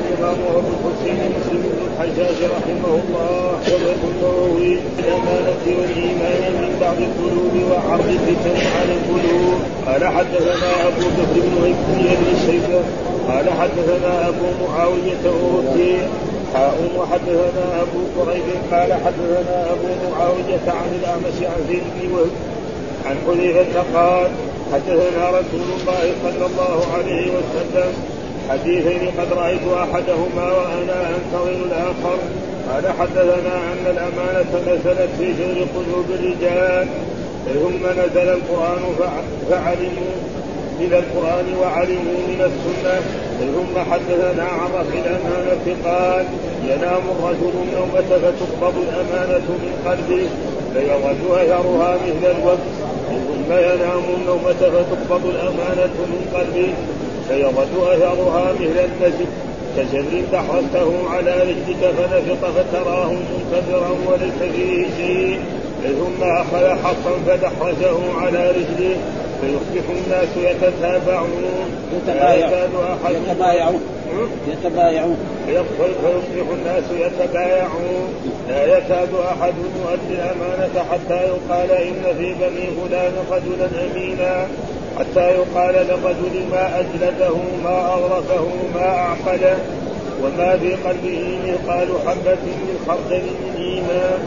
الامام ابو الحسين مسلم بن الحجاج رحمه الله وبيت النووي الامانه والايمان من بعض القلوب وعرض الفتن على القلوب قال حدثنا ابو بكر بن هيثم بن الشيبه قال حدثنا ابو معاويه ووكيع حاء وحدثنا ابو قريب قال حدثنا ابو معاويه عن الاعمش عن زيد بن وهب عن حذيفه قال حدثنا رسول الله صلى الله عليه وسلم حديثين قد رأيت أحدهما وأنا أنتظر الآخر. قال حدثنا أن الأمانة نزلت في شر قلوب الرجال. ثم نزل القرآن فعلموا من القرآن وعلموا من السنة. ثم حدثنا عن رفع الامانه قال ينام الرجل النومه فتقبض الأمانة من قلبه فيظل اثرها مثل الوقت. ثم ينام النومة فتقبض الأمانة من قلبه؟ فيظل أثرها مثل النسب كشبر دحرجته على رجلك فنفط فتراه منكسرا وليس فيه شيء. ثم أخذ حصا فدحرجه على رجله فيصبح الناس يتتابعون. يتبايعون. يتبايعون. يتبايعون. فيصبح الناس يتبايعون. لا يكاد أحد يؤدي الأمانة حتى يقال إن في بني فلان رجلا أمينا. حتى يقال للرجل ما أجلده ما اغرفه ما اعقله وما في قلبه مثقال حبة من خردل من إيمان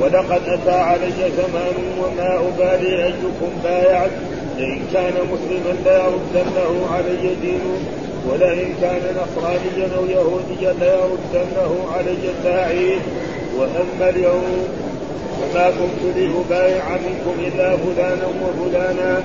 ولقد أتى علي زمان وما أبالي أيكم بايعت. لئن كان مسلما ليردنه علي دينه ولئن كان نصرانيا أو يهوديا ليردنه علي الداعي وأما اليوم فما كنت لأبايع منكم إلا فلانا وفلانا.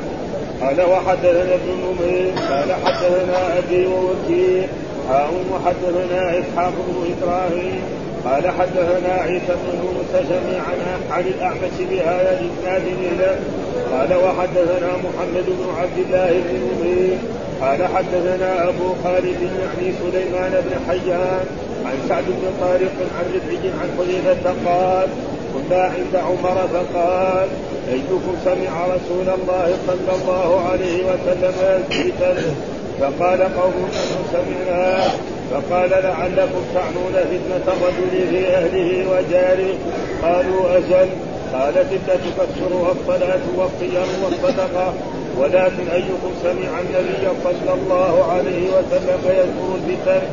قال وحدثنا ابن نمير قال حدثنا أبي ووكيل حاء وحدثنا إسحاق بن إبراهيم قال حدثنا عيسى بن يونس جميعا عن الأعمش بهذا الإسناد له قال وحدثنا محمد بن عبد الله بن نمير قال حدثنا أبو خالد يعني سليمان بن حيان عن سعد بن طارق عن ربعي عن حذيفة قال كنا عند عمر فقال أيكم سمع رسول الله صلى الله عليه وسلم يثبتا فقال قوم انه سمعنا. فقال لعلكم تعنون فتنة الرجل في أهله وجاره. قالوا أجل. قال فتنة تكثرها الصلاة والصيام والصدقة. ولكن أيكم سمع النبي صلى الله عليه وسلم يذكر الفتن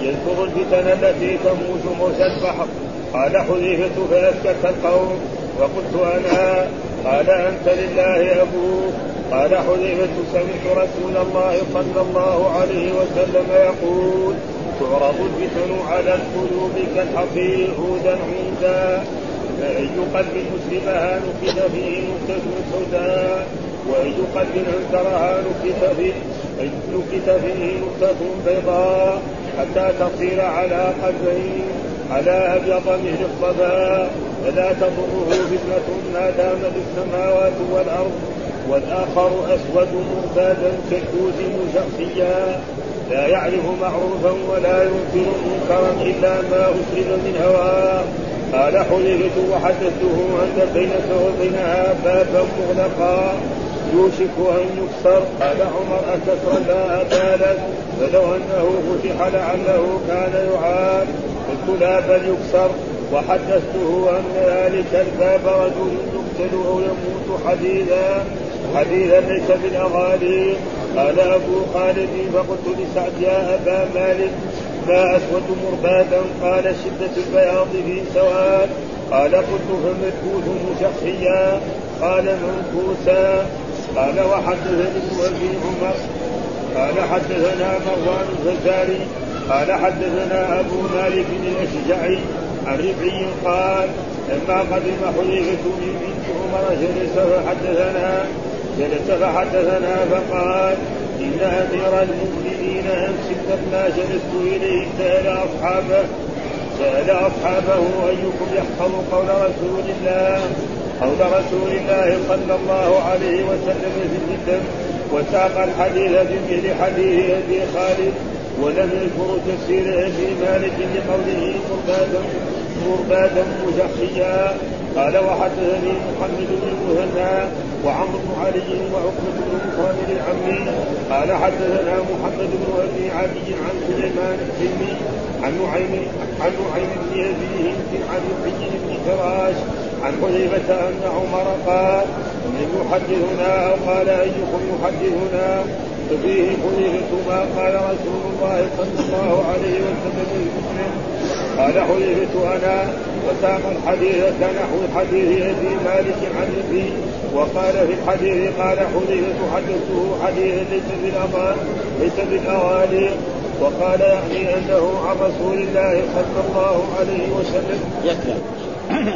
يذكر الفتن التي تموت موت البحر. قال حذيفة فأسكت القوم. وقلت أنا. قال أنت لله أبوك قال حذيفة سمعت رسول الله صلى الله عليه وسلم يقول تعرض الفتن على القلوب كالحصير عودا عودا. فأي قلب مسلمها نكت فيه نكتة سوداء وأي قلب أنكرها نكت فيه نكت فيه نكتة بيضاء. حتى تصير على قلبين. على أبيض من الصبا فلا تضره فتنة ما دام في السماوات والأرض والآخر أسود مرتادا كالدوس مشخصيا. لا يعرف معروفا ولا ينكر منكرا إلا ما أسلم من هواه قال حذيفة وحدثته أن بينك وبينها بابا مغلقا. يوشك أن يكسر. قال عمر أكسر؟ لا أبالت فلو أنه فتح لعله كان يعاد. قلت لا بل يكسر. وحدثته أن ذلك الباب رجل يقتل أو يموت حديثا. حديثا ليس بالاغاني قال أبو خالد فقلت لسعد يا أبا مالك ما أسود مربادا؟ قال شدة البياض في سواد. قال قلت فمركوز شخصيا قال منكوسا. قال وحدثني ابن عمر قال حدثنا مروان الفزاري قال حدثنا أبو مالك الأشجعي عن ربعي قال لما قدم حذيفة من بنت عمر جلس فحدثنا جلس فحدثنا فقال إن أمير المؤمنين أمس لما جلست إليه سأل أصحابه سأل أصحابه أيكم يحفظ قول رسول الله قول رسول الله صلى الله عليه وسلم في الفتن وساق الحديث بمثل حديث أبي خالد ولم يذكر تفسير أبي مالك لقوله مربادا مربادا مجحيا قال وحدثني محمد بن المثنى وعمرو بن علي وعقبة بن مكرم العمي قال حدثنا محمد بن أبي عدي عن سليمان الحلمي عن نعيم عن نعيم بن ابي عن محي بن فراش عن حذيفة أن عمر قال من يحدثنا أو قال أيكم يحدثنا؟ ففيه حذيفة ما قال رسول الله صلى الله عليه وسلم للمسلم قال حذيفة أنا وساق الحديث كنحو حديث أبي مالك عن أبي وقال في الحديث قال حذيفة حدثته حديثا ليس بالأمان ليس بالأغالي وقال يعني أنه عن رسول الله صلى الله عليه وسلم. يكفي.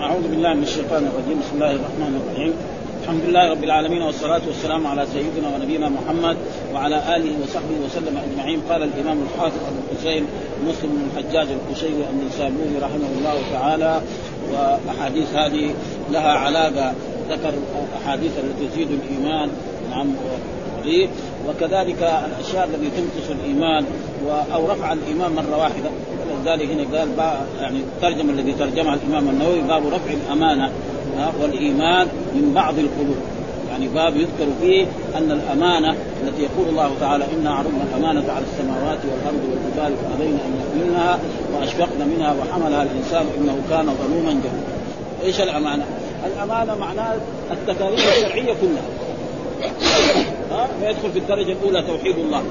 أعوذ بالله من الشيطان الرجيم. بسم الله الرحمن الرحيم. الحمد لله رب العالمين والصلاة والسلام على سيدنا ونبينا محمد وعلى آله وصحبه وسلم أجمعين. قال الإمام الحافظ أبو الحسين مسلم بن الحجاج القشيري النسابوري رحمه الله تعالى وأحاديث هذه لها علاقة ذكر أحاديث التي تزيد الإيمان. نعم وكذلك الاشياء التي تنقص الإيمان أو رفع الايمان مرة واحدة. ولذلك هنا قال يعني الترجمه الذي ترجمها الإمام النووي باب رفع الأمانة. والإيمان من بعض القلوب يعني باب يذكر فيه أن الأمانة التي يقول الله تعالى إنا عرضنا الأمانة على السماوات والأرض والجبال فأبين أن يحملنها وأشفقن منها وحملها الإنسان إنه كان ظلوما جهولا. إيش الأمانة؟ الأمانة معناه التكاليف الشرعية كلها. ها فيدخل في الدرجة الأولى توحيد الله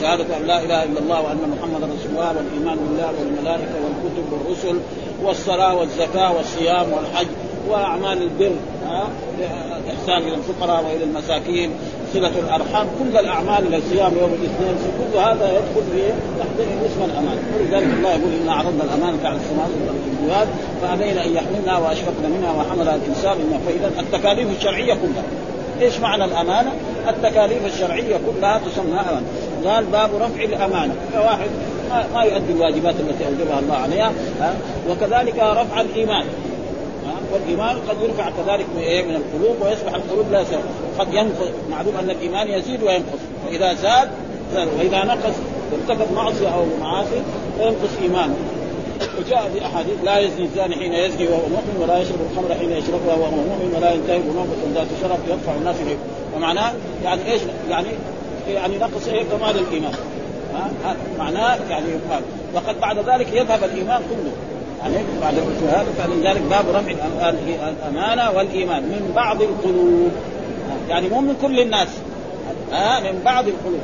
شهادة أن لا إله إلا الله وأن محمدا رسول الله والإيمان بالله والملائكة والكتب والرسل والصلاة والزكاة والصيام والحج وأعمال البر ها؟ الإحسان إلى الفقراء وإلى المساكين صلة الأرحام كل الأعمال إلى صيام يوم الاثنين كل هذا يدخل في تحت اسم الأمانة ولذلك الله يقول إنا عرضنا الأمانة على السماوات والأرض فأبين أن يحملنا وأشفقنا منها وحملها الإنسان فإذا التكاليف الشرعية كلها. إيش معنى الأمانة؟ التكاليف الشرعية كلها تسمى امانه، قال باب رفع الأمانة، واحد ما يؤدي الواجبات التي أوجبها الله عليها ها؟ وكذلك رفع الإيمان. والإيمان قد يرفع كذلك من إيه؟ من القلوب ويصبح القلوب لا سبب قد ينقص. معلوم أن الإيمان يزيد وينقص. فاذا زاد زاد. وإذا نقص ارتكب معصية أو معاصي فينقص إيمانه. وجاء في أحاديث لا يزني الزاني حين يزني وهو مؤمن ولا يشرب الخمر حين يشربها وهو مؤمن ولا ينتهي بنوبة ذات شرف يدفع الناس إليه. ومعناه يعني إيش؟ يعني يعني نقص إيه؟ كمال الإيمان. ها؟ معناه يعني يقال. وقد بعد ذلك يذهب الإيمان كله. يعني بعد هذا فلذلك باب رفع الأمانة والإيمان من بعض القلوب. يعني مو من كل الناس. ها من بعض القلوب.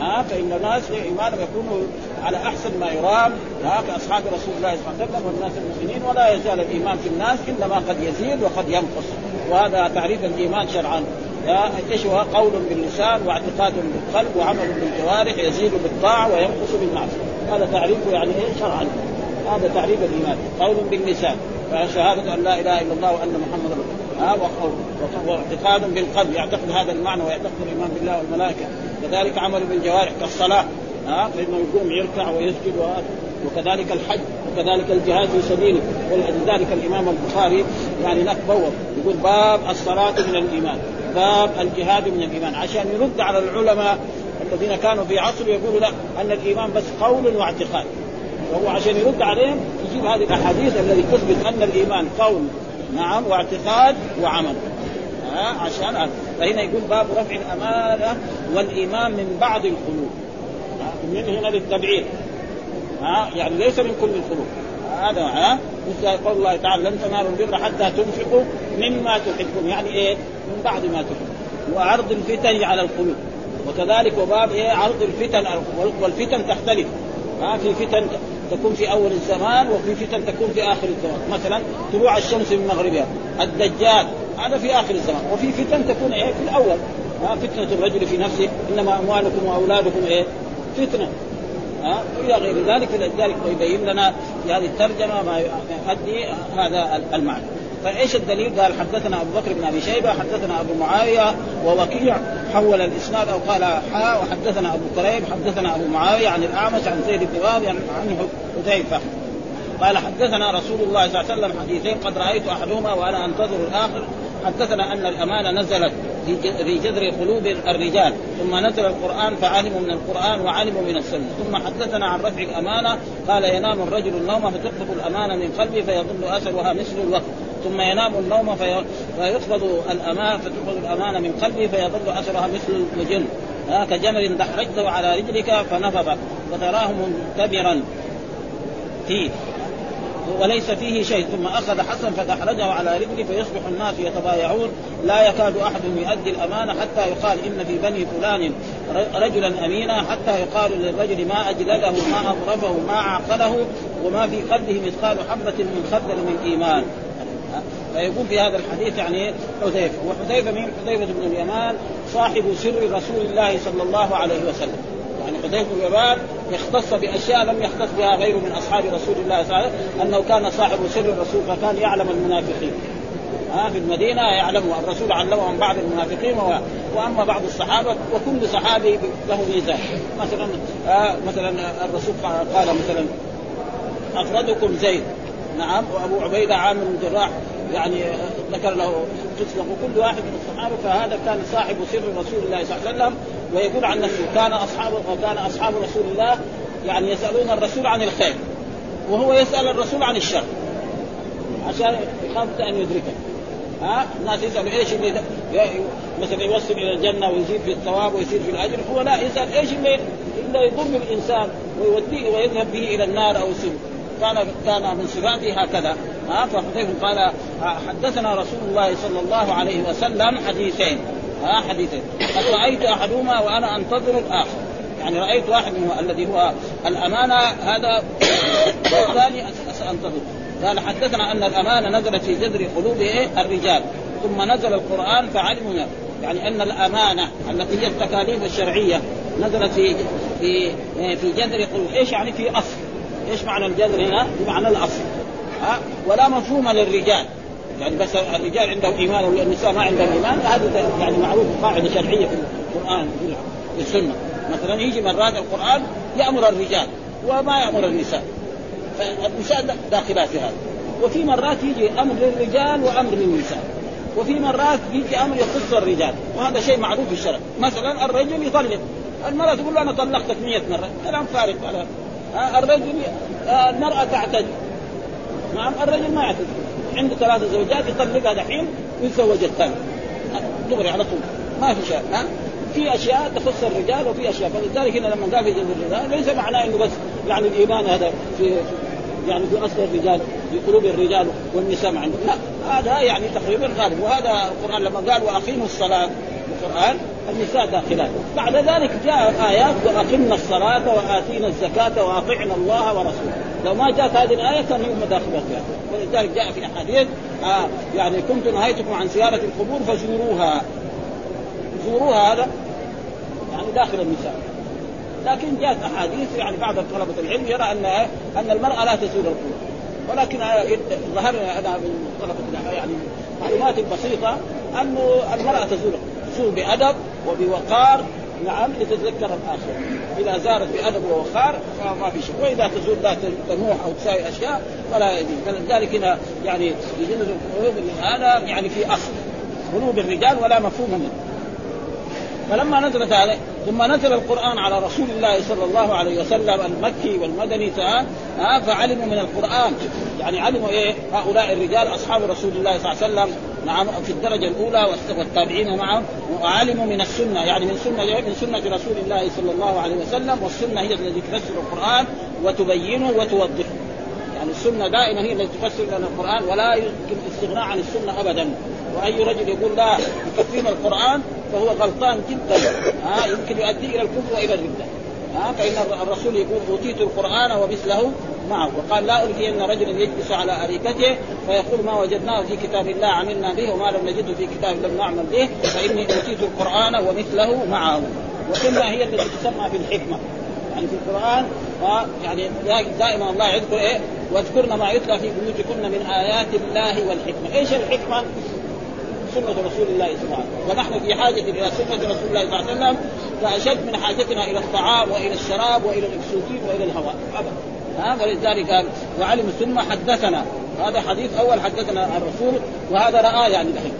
ها فإن الناس إيمانهم يكون على أحسن ما يرام. ها كأصحاب رسول الله صلى الله عليه وسلم والناس المؤمنين ولا يزال الإيمان في الناس إنما قد يزيد وقد ينقص. وهذا تعريف الإيمان شرعا. إيش هو قول باللسان واعتقاد بالقلب وعمل بالجوارح يزيد بالطاعة وينقص بالمعصية. هذا تعريفه يعني إيه؟ شرعا. هذا تعريف الإيمان. قول باللسان فشهادة أن لا إله إلا الله وأن محمدا رسول ها واعتقاد بالقلب. يعتقد هذا المعنى ويعتقد الإيمان بالله والملائكة. كذلك عمل بالجوارح كالصلاة. ها؟ فإنه يقوم يركع ويسجد وهذا. وكذلك الحج. وكذلك الجهاد في سبيله. ولذلك الإمام البخاري يعني هناك بوب يقول باب الصلاة من الإيمان. باب الجهاد من الإيمان. عشان يرد على العلماء الذين كانوا في عصره يقولوا لا أن الإيمان بس قول واعتقاد. وهو عشان يرد عليهم يجيب هذه الأحاديث التي تثبت أن الإيمان قول نعم واعتقاد وعمل. ها عشان فهنا يقول باب رفع الأمانة والإيمان من بعض القلوب. من هنا للتبعيد. ها يعني ليس من كل القلوب. هذا ها مثل قول الله تعالى لن تنالوا البر حتى تنفقوا مما تحبون. يعني إيه؟ من بعد ما تحبون. وعرض الفتن على القلوب. وكذلك وباب إيه؟ عرض الفتن والفتن تختلف. ها في فتن تكون في أول الزمان وفي فتن تكون في آخر الزمان. مثلا طلوع الشمس من مغربها الدجال هذا في آخر الزمان. وفي فتن تكون إيه في الأول. ها فتنة الرجل في نفسه إنما أموالكم وأولادكم إيه فتنة. ها وإلى غير ذلك فلذلك يبين لنا في هذه الترجمة ما يؤدي هذا المعنى. فايش الدليل؟ قال حدثنا أبو بكر بن أبي شيبة حدثنا أبو معاوية ووكيع حول الإسناد أو قال حاء وحدثنا أبو كريب حدثنا أبو معاوية عن الأعمش عن زيد بن وهب عن حذيفة. قال حدثنا رسول الله صلى الله عليه وسلم حديثين قد رأيت أحدهما وأنا أنتظر الآخر. حدثنا أن الأمانة نزلت في جذر قلوب الرجال ثم نزل القرآن فعلموا من القرآن وعلموا من السنة. ثم حدثنا عن رفع الأمانة قال ينام الرجل النوم فتخطف الأمانة من قلبه فيظل أثرها مثل الوقت. ثم ينام النوم في... فيقبض الأمانة فتقبض الأمانة من قلبه فيظل أثرها مثل الجن. آه كجمل دحرجته على رجلك فنفض فتراه منتبرا. فيه وليس فيه شيء. ثم أخذ حسن فدحرجه على رجله فيصبح الناس يتبايعون. لا يكاد أحد يؤدي الامانه حتى يقال إن في بني فلان رجلا أمينا حتى يقال للرجل ما أجلده ما أظرفه ما عقله وما في قلبه مثقال حبة من خردل من إيمان. فيقول في هذا الحديث يعني حذيفة. وحذيفة من حذيفة بن اليمان صاحب سر رسول الله صلى الله عليه وسلم. يعني حذيفة بن اليمان يختص بأشياء لم يختص بها غيره من أصحاب رسول الله صلى الله عليه وسلم أنه كان صاحب سر الرسول فكان يعلم المنافقين. ها في المدينة يعلم الرسول علمهم بعض المنافقين و... وأما بعض الصحابة وكل صحابي له ميزان. مثلا آه مثلا الرسول قال مثلا افردكم زيد. نعم وأبو عبيدة عامر بن الجراح يعني ذكر له قصه وكل واحد من الصحابة فهذا كان صاحب سر رسول الله صلى الله عليه وسلم ويقول عن نفسه كان اصحاب وكان أصحاب رسول الله يعني يسألون الرسول عن الخير وهو يسأل الرسول عن الشر عشان يخاف أن يدركه. ها؟ الناس يسألوا إيش اللي مثلا يوصل إلى الجنة ويزيد في الثواب ويزيد في الأجر هو لا يسأل إيش اللي إلا يضر الإنسان ويوديه ويذهب به إلى النار أو يسلم كان كان من صفاته هكذا. ها فحذيفه قال حدثنا رسول الله صلى الله عليه وسلم حديثين ها حديثين. قد رأيت أحدهما وأنا أنتظر الآخر. يعني رأيت واحد منه الذي هو الأمانة هذا والثاني أنتظر. قال حدثنا أن الأمانة نزلت في جذر قلوب الرجال. ثم نزل القرآن فعلموا يعني أن الأمانة التي هي التكاليف الشرعية نزلت في في في جذر قلوب. إيش يعني في أصل؟ إيش معنى الجذر هنا؟ بمعنى الأصل. ها ولا مفهوم للرجال. يعني بس الرجال عندهم إيمان والنساء ما عندهم إيمان هذا يعني معروف قاعدة شرعية في القرآن في السنة. مثلا يجي مرات القرآن يأمر الرجال وما يأمر النساء. فالنساء داخلات في هذا. وفي مرات يجي أمر للرجال وأمر للنساء. وفي مرات يجي أمر يخص الرجال. وهذا شيء معروف في الشرع. مثلا الرجل يطلق. المرأة تقول له أنا طلقتك 100 مرة. كلام فارغ. على الرجل المرأة تعتد نعم الرجل ما يعتد عنده ثلاث زوجات يطلقها دحين ويتزوج الثاني. دغري على طول. ما في شيء ها؟ في أشياء تخص الرجال وفي أشياء. فلذلك هنا لما قال في جنب الرجال ليس معناه إنه بس يعني الإيمان هذا في يعني في أصل الرجال في قلوب الرجال والنساء ما عندهم لا هذا يعني تقريبا غالب. وهذا القرآن لما قال وأقيموا الصلاة القرآن النساء داخلات. بعد ذلك جاء آيات وأقمنا الصلاة وآتينا الزكاة وأطعنا الله ورسوله. لو ما جاءت هذه الآية كان هم داخلات فيها. ولذلك جاء في أحاديث آه يعني كنت نهيتكم عن زيارة القبور فزوروها. زوروها هذا يعني داخل النساء. لكن جاءت أحاديث يعني بعض طلبة العلم يرى أن أن المرأة لا تزور القبور. ولكن ظهر أنا من طلبة يعني معلومات بسيطة أنه المرأة تزور تزور بأدب وبوقار نعم لتتذكر الاخره إذا زارت بأدب ووقار فما في شيء وإذا تزور ذات تنوح أو تساوي أشياء فلا يجوز فلذلك هنا يعني يجوز القلوب هذا يعني في أصل قلوب الرجال ولا مفهوم منه. فلما نزلت عليه ثم نزل القرآن على رسول الله صلى الله عليه وسلم المكي والمدني آه فعلموا من القرآن. يعني علموا إيه؟ هؤلاء الرجال أصحاب رسول الله صلى الله عليه وسلم. نعم في الدرجة الأولى والتابعين معهم. وعلموا من السنة يعني من سنة من سنة رسول الله صلى الله عليه وسلم. والسنة هي التي تفسر القرآن وتبينه وتوضحه. يعني السنة دائما هي التي تفسر لنا القرآن ولا يمكن الاستغناء عن السنة ابدا. وأي رجل يقول لا يكفينا القرآن فهو غلطان جدا. ها آه يمكن يؤدي إلى الكفر وإلى الردة. ها آه فإن الرسول يقول أوتيت القرآن ومثله معه. وقال لا ألقين رجلا يجلس على أريكته فيقول ما وجدناه في كتاب الله عملنا به وما لم نجده في كتاب لم نعمل به فإني أوتيت القرآن ومثله معه. وكلها هي التي تسمى بالحكمة. يعني في القرآن يعني دائما الله يذكر إيه؟ واذكرن ما يتلى في بيوتكن من آيات الله والحكمة. إيش الحكمة؟ سنة رسول الله صلى الله عليه وسلم. ونحن في حاجة إلى سنة رسول الله صلى الله عليه وسلم فأشد من حاجتنا إلى الطعام وإلى الشراب وإلى الأكسجين وإلى الهواء. أبدا. ها ولذلك قال وعلم ثم حدثنا. هذا حديث أول حدثنا الرسول وهذا رأى يعني دحين.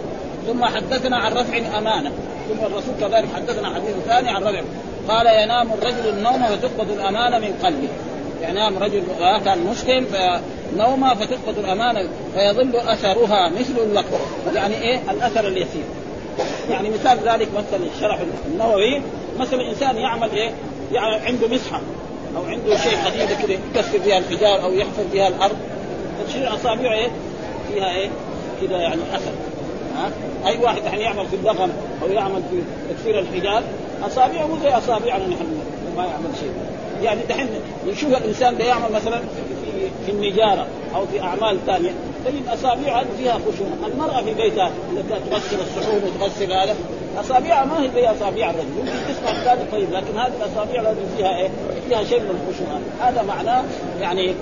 ثم حدثنا عن رفع امانه ثم الرسول كذلك حدثنا حديث ثاني عن رفع. قال ينام الرجل النوم وتقبض الأمانة من قلبه. نام رجل كان مسلم فنوم فتفقد الأمانة فيظل أثرها مثل اللقب. يعني إيه؟ الأثر اليسير يعني مثال ذلك مثلا شرح النووي. مثلا إنسان يعمل إيه؟ يعني عنده مسحة أو عنده شيء حديده كده يكسر فيها الحجار أو يحفر فيها الأرض. تصير أصابعه إيه؟ فيها إيه؟ كده يعني أثر. ها؟ أي واحد يعني يعمل في الضغم أو يعمل في تكسير الحجار أصابعه مو زي أصابعنا نحن ما يعمل شيء. يعني دحين يشوف الإنسان ده يعمل مثلا في في النجارة أو في أعمال ثانية تجد اصابعها فيها خشونة، المرأة في بيتها تغسل الصحون وتغسل هذا اصابعها ما هي زي اصابع الرجل، يمكن تسمع الثاني طيب لكن هذه الاصابع لازم فيها إيه؟ فيها شيء من الخشونة، هذا معناه يعني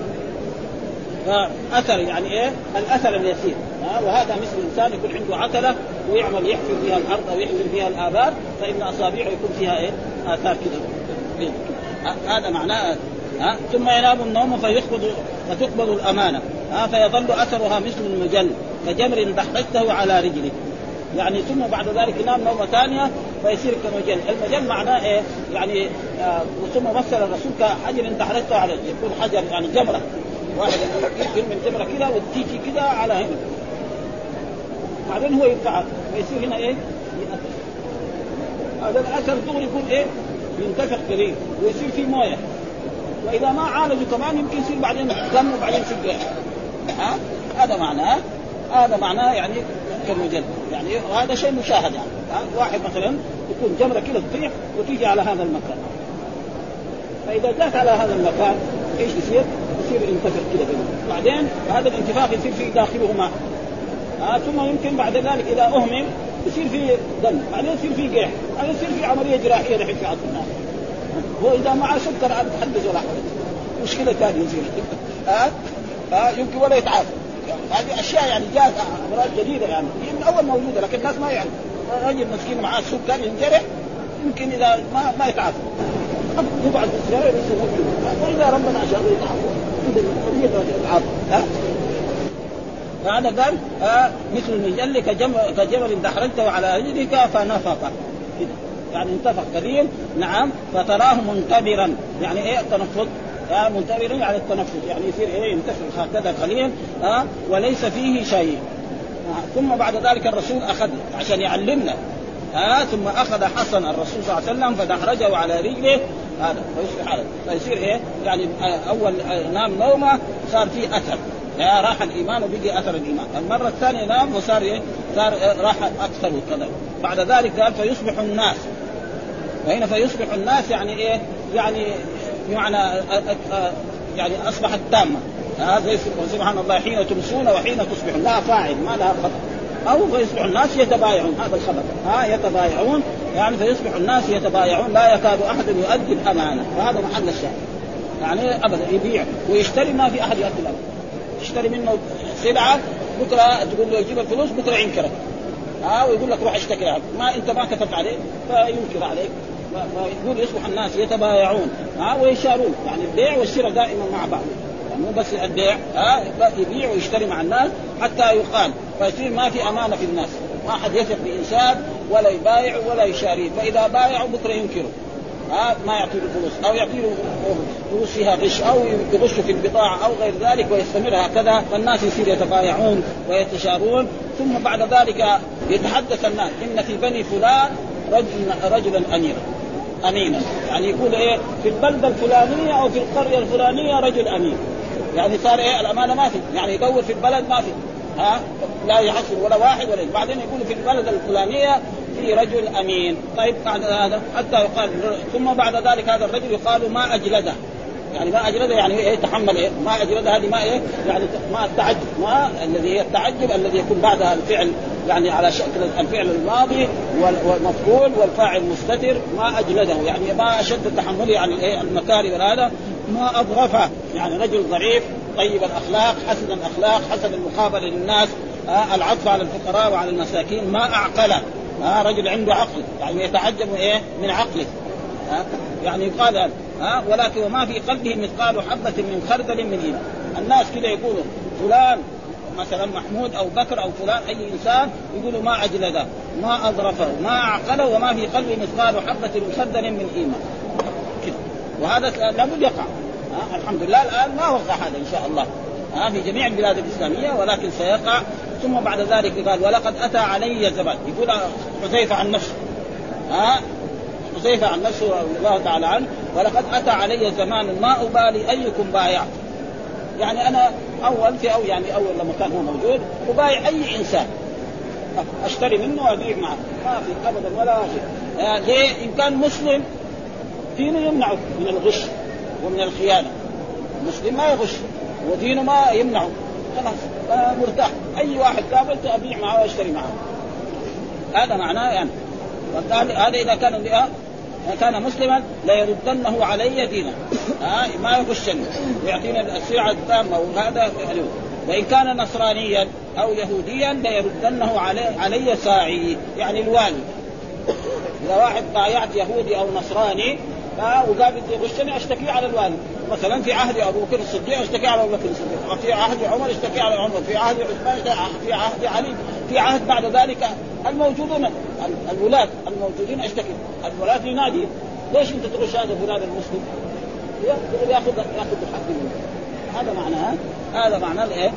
أثر يعني إيه؟ الأثر اليسير وهذا مثل انسان يكون عنده عتله ويعمل يحفر فيها الأرض أو يحفر فيها الآبار فإن اصابعه يكون فيها إيه؟ آثار كده هذا معناه ها؟ ثم ينام النوم فيقبض فتقبض الأمانة. ها؟ فيظل أثرها مثل المجل كجمر دحرجته على رجلك يعني ثم بعد ذلك ينام نومة ثانية فيصير كمجل، المجل معناه إيه؟ يعني آه ثم مثل الرسول كحجر دحرجته على يكون حجر يعني جمرة. واحد يرمي الجمره كذا وتيجي كذا على هنا. بعدين هو يرفعها فيصير هنا إيه؟ هذا الأثر دغري يكون إيه؟ ينتفخ قليل ويصير فيه مويه. وإذا ما عالجوا كمان يمكن يصير بعدين دم وبعدين يصير ها؟ هذا معناه هذا معناه يعني كالمجلد. يعني وهذا شيء مشاهد يعني واحد مثلا يكون جمرة كذا تطيح وتيجي على هذا المكان. فإذا جات على هذا المكان إيش يصير؟ يصير ينتفخ كذا بعدين هذا الانتفاخ يصير في داخله ماء ثم يمكن بعد ذلك إذا أهمل يصير في دم بعدين يصير في قيح بعدين يصير في عملية جراحية الحين في عصر الناس هو إذا معه سكر عاد تحدث ولا حرج. مشكلة ثانية يصير ها؟ ها؟ يمكن ولا يتعافى. هذه أشياء يعني جاءت أمراض جديدة يعني. هي من أول موجودة لكن الناس ما يعرف. رجل مسكين معاه سكر ينجرح يمكن إذا ما ما يتعافى. يبعد السياره وإذا ربنا شاء يتعافى. ها؟ فهذا قال آه مثل المجل كجبل دحرجته على رجلك فنفق. يعني انتفخ كثير نعم فتراه منتبرا. يعني إيه التنفض آه منتبرا يعني التنفس يعني يصير إيه ينتفخ هكذا قليل آه وليس فيه شيء. آه ثم بعد ذلك الرسول أخذ عشان يعلمنا. آه ثم أخذ حسن الرسول صلى الله عليه وسلم فدحرجه على رجله. هذا هذا فيصير إيه يعني أول نام نومة صار فيه أثر. راح الإيمان وبقي أثر الإيمان، المرة الثانية نام وصار إيه؟ صار راح أكثر وكذا، بعد ذلك قال فيصبح الناس. وهنا فيصبح الناس يعني إيه؟ يعني بمعنى يعني أصبحت تامة. هذا سبحان الله حين تمسون وحين تصبحون. لا فاعل ما لها خطر أو فيصبح الناس يتبايعون. هذا الخبر. ها يتبايعون. يعني فيصبح الناس يتبايعون. لا يكاد أحد يؤدي الأمانة. وهذا محل الشاهد. يعني أبدا يبيع. ويشتري ما في أحد يؤدي الأمانة. تشتري منه سلعة بكرة تقول له يجيب الفلوس بكرة ينكرك. ها آه ويقول لك روح اشتكي عنك ما أنت ما كتبت عليه فينكر عليك. فيقول يصبح الناس يتبايعون. ها آه ويشارون. يعني البيع والشراء دائما مع بعض. يعني مو بس البيع. ها آه يبيع ويشتري مع الناس حتى يقال. فيصير ما في أمانة في الناس. ما حد يثق بإنسان ولا يبايع ولا يشاريه فإذا بايعوا بكرة ينكروا. ها ما يعطي له فلوس أو يعطي له فلوس فيها غش أو يغش في البضاعة أو غير ذلك ويستمر هكذا فالناس يصير يتبايعون ويتشارون ثم بعد ذلك يتحدث الناس إن في بني فلان رجل رجلا اميرا امينا. يعني يقول إيه في البلدة الفلانية أو في القرية الفلانية رجل أمين. يعني صار إيه الأمانة ما في يعني يدور في البلد ما في. ها لا يحصل ولا واحد ولا بعدين يقول في البلد الفلانية في رجل أمين. طيب بعد هذا حتى يقال ثم بعد ذلك هذا الرجل يقال ما أجلده. يعني ما أجلده يعني إيه تحمل إيه؟ ما أجلده هذه ما إيه؟ يعني ما التعجب ما الذي هي التعجب الذي يكون بعدها الفعل يعني على شكل الفعل الماضي والمفعول والفاعل مستتر ما أجلده. يعني ما أشد تحمله عن الايه المكاره وهذا ما أضغفه. يعني رجل ضعيف طيب الأخلاق حسن الأخلاق حسن المقابلة للناس آه العطف على الفقراء وعلى المساكين ما أعقله. آه رجل عنده عقل يعني يتعجب إيه؟ من عقله. آه يعني يقال آه ولكن وما في قلبه مثقال حبة من خردل من إيمان. الناس كده يقولوا فلان مثلا محمود أو بكر أو فلان أي إنسان يقولوا ما اجلده ما أظرفه ما اعقله وما في قلبه مثقال حبة من خردل من إيمان. وهذا لابد يقع. الحمد لله الآن ما وقع هذا إن شاء الله. آه في جميع البلاد الإسلامية ولكن سيقع. ثم بعد ذلك قال ولقد أتى علي زمان يقول حذيفة عن نفسه. ها حذيفة عن نفسه رضي الله تعالى عنه. ولقد أتى علي زمان ما أبالي أيكم بايعت يعني أنا أول في أو يعني أول لما كان هو موجود أبايع أي إنسان. أشتري منه وأبيع معه. ما في ابدا ولا شيء. آه ليه؟ إن كان مسلم دينه يمنعه من الغش ومن الخيانة. المسلم ما يغش. ودينه ما يمنعه. خلاص آه مرتاح. أي واحد قابلته أبيع معه وأشتري معه. هذا معناه يعني. هذا إذا كان كان مسلما ليردنه علي دينا آه ما يغشني. ويعطيني السلعه التامة وهذا وإن كان نصرانيا أو يهوديا ليردنه علي, علي ساعي يعني الوالي. إذا واحد بايعت يهودي أو نصراني وقال بدي يغشني أشتكي على الوالي مثلا في عهد أبو بكر الصديق أشتكي على أبو بكر الصديق. وفي عهد عمر أشتكي على عمر. في عهد عثمان في عهد علي. في عهد بعد ذلك الموجودون الولاة الموجودين أشتكي. الولاة ينادي ليش أنت تغش هذا فلان المسلم؟ ياخذ ياخذ الحق منه. هذا معناه هذا معناه الإيه؟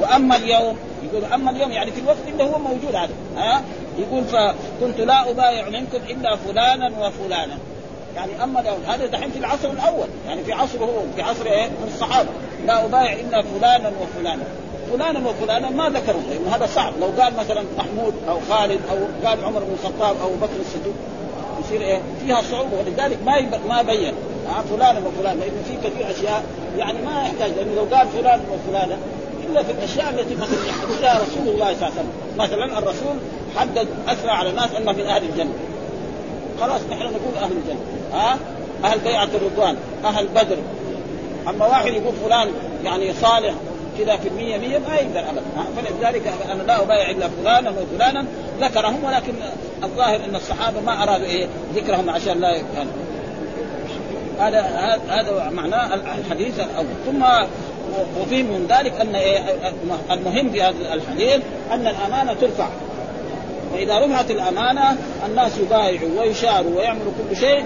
وأما اليوم يقول أما اليوم يعني في الوقت اللي هو موجود هذا. ها؟ يقول فكنت لا أبايع منكم إلا فلانا وفلانا. يعني أما هذا دحين في العصر الأول. يعني في عصره في عصر إيه؟ الصحابة. لا أبايع إلا فلانا وفلانا. فلانا وفلانا ما ذكروا لأنه هذا صعب. لو قال مثلا محمود أو خالد أو قال عمر بن الخطاب أو بكر الصديق يصير إيه؟ فيها صعوبة. ولذلك ما ما بين. آه فلانا وفلان لأنه في كثير أشياء يعني ما يحتاج. لأنه لو قال فلان وفلانا إلا في الأشياء التي مثلا يحددها رسول الله صلى الله عليه وسلم، مثلا الرسول حدد اثنى على الناس أنه من أهل الجنة. خلاص نحن نقول أهل الجنة، ها؟ أهل بيعة الرضوان، أهل بدر. أما واحد يقول فلان يعني صالح كذا في المية مية ما يقدر ابدا. فلذلك أنا لا أبايع إلا فلانا وفلانا ذكرهم ولكن الظاهر أن الصحابة ما أرادوا إيه؟ ذكرهم عشان لا يعني هذا هذا معناه الحديث الأول. ثم وفي من ذلك أن إيه؟ المهم في هذا الحديث أن الأمانة ترفع. فإذا رفعت الأمانة الناس يبايعوا ويشاروا ويعملوا كل شيء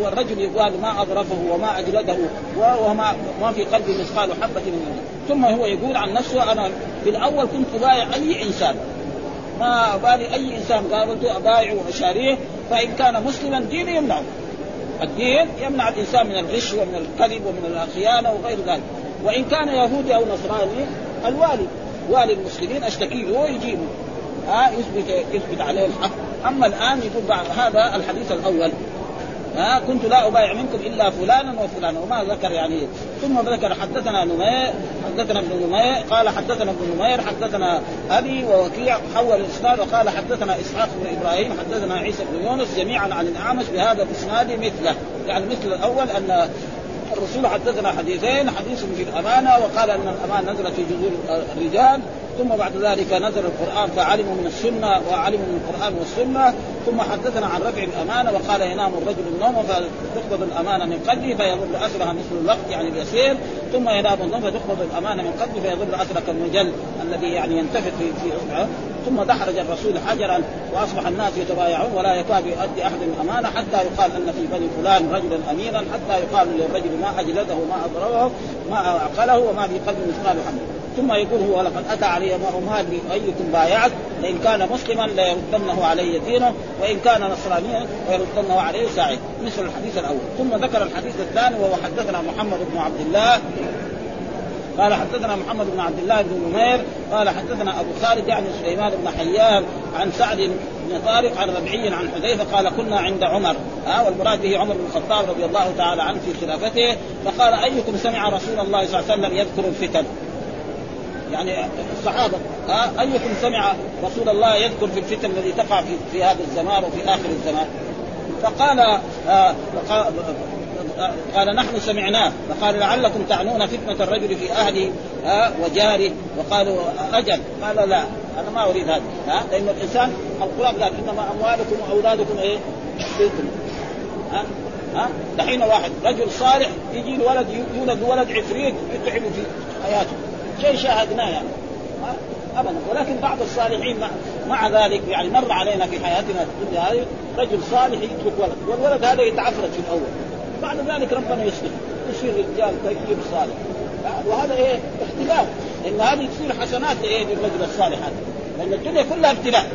والرجل يقال ما أظرفه وما أجلده وما ما في قلبه مثقال حبة من ثم هو يقول عن نفسه أنا في الأول كنت أبايع أي إنسان. ما ابالي أي إنسان قابلته أبايعه وأشاريه فإن كان مسلما ديني يمنعه. الدين يمنع الإنسان من الغش ومن الكذب ومن الخيانة وغير ذلك. وإن كان يهودي أو نصراني الوالي والي المسلمين أشتكي له ويجيبه. ها يثبت يثبت عليه الحق. أما الآن يقول بعد هذا الحديث الأول ها كنت لا أبايع منكم إلا فلانا وفلانا وما ذكر يعني. ثم ذكر حدثنا نمير حدثنا ابن نمير قال حدثنا ابن نمير حدثنا أبي ووكيع حول الإسناد وقال حدثنا إسحاق بن إبراهيم حدثنا عيسى بن يونس جميعا عن الأعمش بهذا الإسناد مثله. يعني مثل الأول أن الرسول حدثنا حديثين حديث في الأمانة وقال أن الأمانة نزلت في جذور الرجال ثم بعد ذلك نزل القرآن فعلموا من السنة وعلموا من القرآن والسنة ثم حدثنا عن رفع الأمانة وقال ينام الرجل النوم فتقبض الأمانة من قلبه فيظل اثرها مثل الوقت يعني اليسير ثم ينام النوم فتقبض الأمانة من قلبه فيظل اثرها كالمجل الذي يعني ينتفخ في في ثم دحرج الرسول حجرا وأصبح الناس يتبايعون ولا يكاد يؤدي أحد الأمانة حتى يقال أن في بني فلان رجلا امينا حتى يقال للرجل ما أجلده ما أضربه ما عقله وما في قلبه مثقال حمل ثم يقول هو لقد أتى علي مال أيكم بايعت لأن كان مسلما ليردنه علي دينه وإن كان نصرانيا ليردنه عليه ساعد. مثل الحديث الأول. ثم ذكر الحديث الثاني وهو حدثنا محمد بن عبد الله قال حدثنا محمد بن عبد الله بن نمير قال حدثنا أبو خالد يعني سليمان بن حيان عن سعد بن طارق عن ربعي عن حذيفة قال كنا عند عمر. ها آه والمراد به عمر بن الخطاب رضي الله تعالى عنه في خلافته. فقال أيكم سمع رسول الله صلى الله عليه وسلم يذكر الفتن؟ يعني الصحابة. ها آه أيكم سمع رسول الله يذكر في الفتن الذي تقع في, في هذا الزمان وفي آخر الزمان؟ فقال آه قال نحن سمعناه فقال لعلكم تعنون فتنة الرجل في أهله آه وجاره وقالوا أجل؟ قال لا أنا ما أريد هذا ها لأن الإنسان القرآن قال إنما أموالكم وأولادكم إيه؟ فتنة ها ها دحين واحد رجل صالح يجي له ولد يولد ولد عفريت يتعب في حياته شيء شاهدناه يعني ابدا. ولكن بعض الصالحين مع, مع ذلك يعني مر علينا في حياتنا الدنيا هذه رجل صالح يترك ولد والولد هذا يتعفرت في الأول. بعد ذلك ربنا يصلح يصير رجال طيب صالح. وهذا إيه؟ اختلاف ان هذه تصير حسنات إيه للرجل الصالح هذا. لأن الدنيا كلها ابتلاء.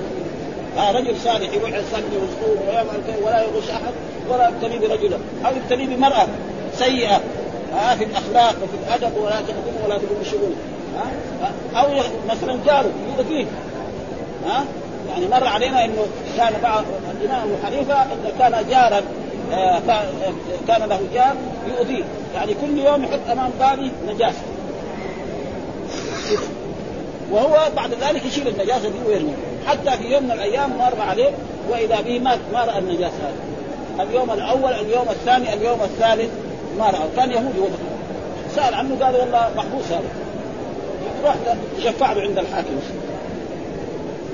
آه رجل صالح يروح يصلي ويصوم ويعمل ولا يغش أحد ولا يبتلي برجله أو يبتلي بمرأة سيئة آه في الأخلاق وفي الأدب ولا تخدمه ولا تقوم بشغله آه أو مثلا جاره يؤذيه ها؟ يعني مر علينا إنه كان بعض الإمام ابو حنيفه انه كان جارا آه كان له جار يؤذيه. يعني كل يوم يحط أمام بابي نجاسة. وهو بعد ذلك يشيل النجاسة دي ويرميها حتى في يوم من الأيام مر عليه وإذا به مات ما رأى النجاسة هذه. اليوم الأول اليوم الثاني اليوم الثالث ما رأى. كان يهودي وقت سأل عنه قال والله محبوس هذا. رحت شفع له عند الحاكم.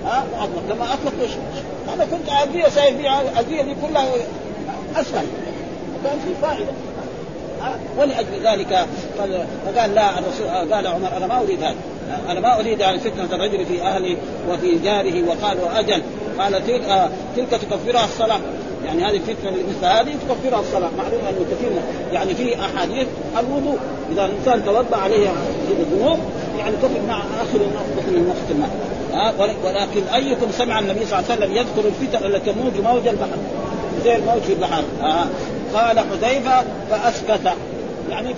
ها؟ أطلق لما أطلق أنا كنت اذيه سايب الاذيه دي كلها. أسهل. كان في فائدة. ولأجل ذلك فقال لا الرسول قال عمر أنا ما أريد هذا. أنا ما أريد يعني فتنة الرجل في أهله وفي جاره وقالوا أجل قال تلك, تلك تكفرها الصلاة. يعني هذه الفتنة مثل هذه تكفرها الصلاة. معلوم انه كثير يعني في أحاديث الوضوء. إذا الإنسان توضأ عليه الذنوب يعني كفر مع آخر النقطه من ها؟ ولكن أيكم سمع النبي صلى الله عليه وسلم يذكر الفتن التي تموج موج البحر؟ زي الموج في البحر آه. قال حذيفة فأسكت. يعني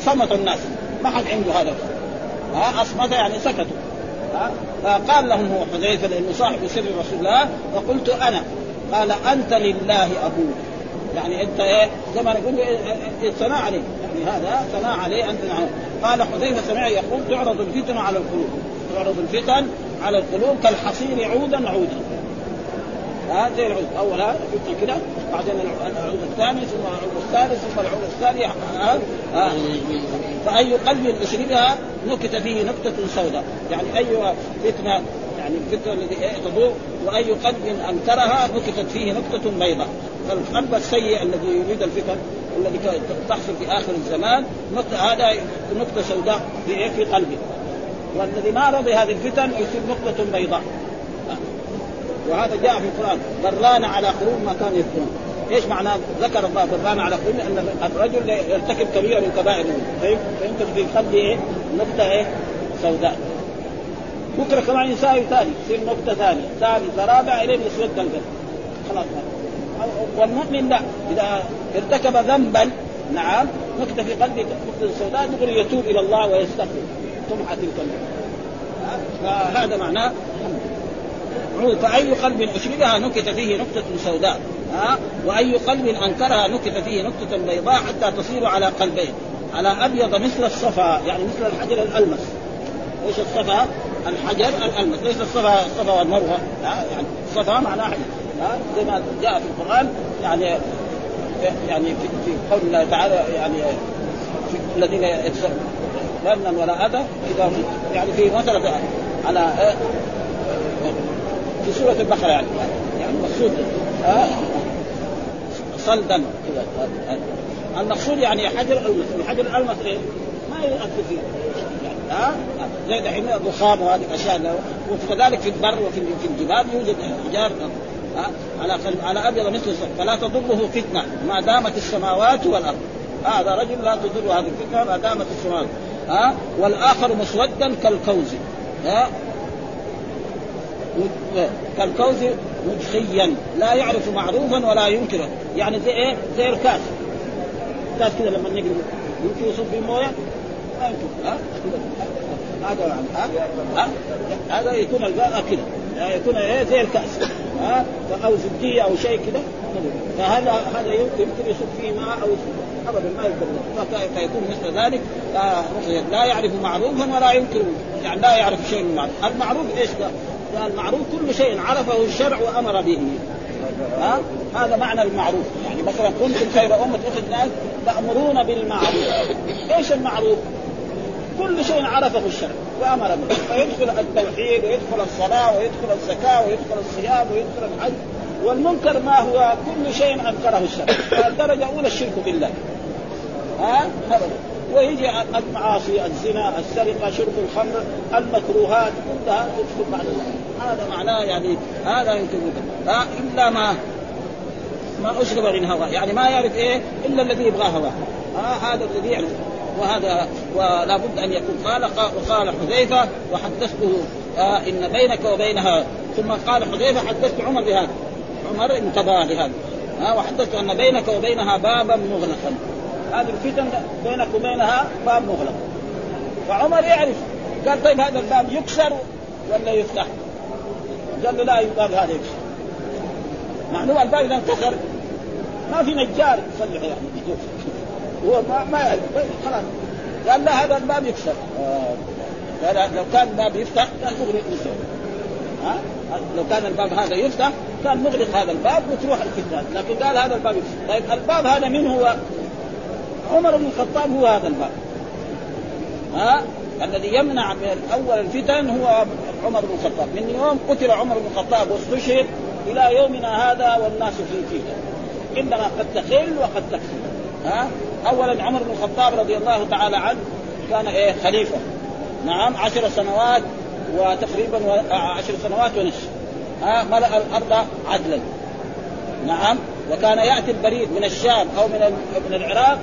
فصمت الناس. ما حد عنده هذا ها أصمت يعني سكتوا. ها فقال لهم هو حذيفة لأنه صاحب سر رسول الله. فقلت أنا. قال أنت لله أبوك. يعني أنت إيه؟ زي ما نقول ثناء عليه يعني هذا ثناء عليه انت نعم. قال حذيفة سمع يقول تعرض الفتن على القلوب. تعرض الفتن على القلوب كالحصير عودا عودا. ها زي العود. أول ها كده بعدين العود. الثاني ثم العود الثالث ثم العود الثاني. ها ها فأي قلب اشربها نكت فيه نكتة سوداء. يعني أي فتنة يعني الفتنة التي تضوء وأي قلب أنكرها نكتت فيه نكتة بيضاء. فالقلب السيء الذي يريد الفتن الذي تحصل في آخر الزمان هذا نكتة سوداء في في قلبه. والذي ما رضي هذه الفتن يصير نقطة بيضاء. وهذا جاء في القرآن. بران على قلوب ما كانوا يذكرون. إيش معناه ذكر الله بران على قلوب؟ ان الرجل يرتكب كبيرة من كبائر فيمكن في قلبه إيه نقطة إيه؟ سوداء. بكرة كمان يساوي ثاني يصير نقطة ثانية. ثالثة رابعة الين يسود القلب خلاص. والمؤمن لا. إذا ارتكب ذنبا نعم نكتة في قلبه نكتة سوداء دغري يتوب إلى الله ويستغفر. تمحى تلك فهذا معناه. فأي قلب أشربها نكت فيه نكتة سوداء ها؟ وأي قلب أنكرها نكت فيه نكتة بيضاء حتى تصير على قلبين على أبيض مثل الصفا يعني مثل الحجر الألمس. إيش الصفا؟ الحجر الألمس. ليس الصفا؟ الصفا والمروة يعني الصفا معناه حجر زي ما جاء في القرآن يعني يعني في, قول الله تعالى يعني في الذين منا ولا أذى إذا يعني في مثلا على في سورة البقرة يعني. يعني المقصود ها؟ صلدا. كذا المقصود يعني حجر المس حجر المس إيه؟ ما يؤثر فيه. يعني زي دحين الرخام وهذه الأشياء وكذلك في البر وفي في الجبال يوجد حجار. على على أبيض مثل فلا تضره فتنة. ما دامت السماوات والأرض. هذا رجل لا تضر هذه الفتنة. ما دامت السماوات. ها؟ والآخر مسودا كالكوز. ها؟ كالكوز مجخيا لا يعرف معروفا ولا ينكره يعني زي إيه؟ زي الكاس. كاس كذا لما نقلب يمكن يصب فيه موية. ما ها؟ هذا يعني هذا يكون الماء كذا يكون إيه؟ زي الكاس. ها؟ أو زبديه أو شيء كذا فهذا هذا يمكن يصب فيه ماء أو ابدا ما يمكن فيكون مثل ذلك. لا يعرف معروفا ولا ينكر. يعني لا يعرف شيء من المعروف المعروف إيش؟ قال؟ المعروف كل شيء عرفه الشرع وأمر به. ها؟ هذا معنى المعروف. يعني مثلا كنتم خير أمة اخذ ناس تأمرون بالمعروف. إيش المعروف؟ كل شيء عرفه الشرع وأمر به. فيدخل التوحيد ويدخل الصلاة ويدخل الزكاة ويدخل الصيام ويدخل الحج. والمنكر ما هو؟ كل شيء أنكره الشرع. الدرجه الأولى الشرك بالله. ها؟ ويجي المعاصي الزنا السرقة شرب الخمر المكروهات كلها تدخل بعد هذا معناه يعني هذا يمكن إلا ما ما اشرب من هواه. يعني ما يعرف إيه؟ إلا الذي يبغاه هواه. ها هذا الذي يعرف. وهذا ولا بد أن يكون. قال وقال حذيفة وحدثته آه إن بينك وبينها. ثم قال حذيفة حدثت عمر بهذا. عمر انتبه لهذا. ها وحدثت أن بينك وبينها بابا مغلقا. هذه الفتن بينك وبينها باب مغلق. فعمر يعرف قال طيب هذا الباب يكسر ولا يفتح؟ قال له لا الباب هذا يكسر. معلوم الباب إذا انكسر ما في نجار يصلح يعني هو ما ما يعرف. خلاص. قال لا هذا الباب يكسر. قال لو كان الباب يفتح كان تغلق ها؟ لو كان الباب هذا يفتح كان نغلق هذا الباب وتروح الفتنة. لكن قال هذا الباب يفتح طيب الباب هذا من هو؟ عمر بن الخطاب هو هذا الباب. ها؟ الذي يمنع من أول الفتن هو عمر بن الخطاب. من يوم قتل عمر بن الخطاب واستشهد إلى يومنا هذا والناس في فتن إنما قد تخل وقد تكفي ها؟ اولا عمر بن الخطاب رضي الله تعالى عنه كان إيه؟ خليفة. نعم عشر سنوات وتقريبا عشر سنوات ونصف. ها؟ ملأ الأرض عدلا. نعم وكان يأتي البريد من الشام أو من من العراق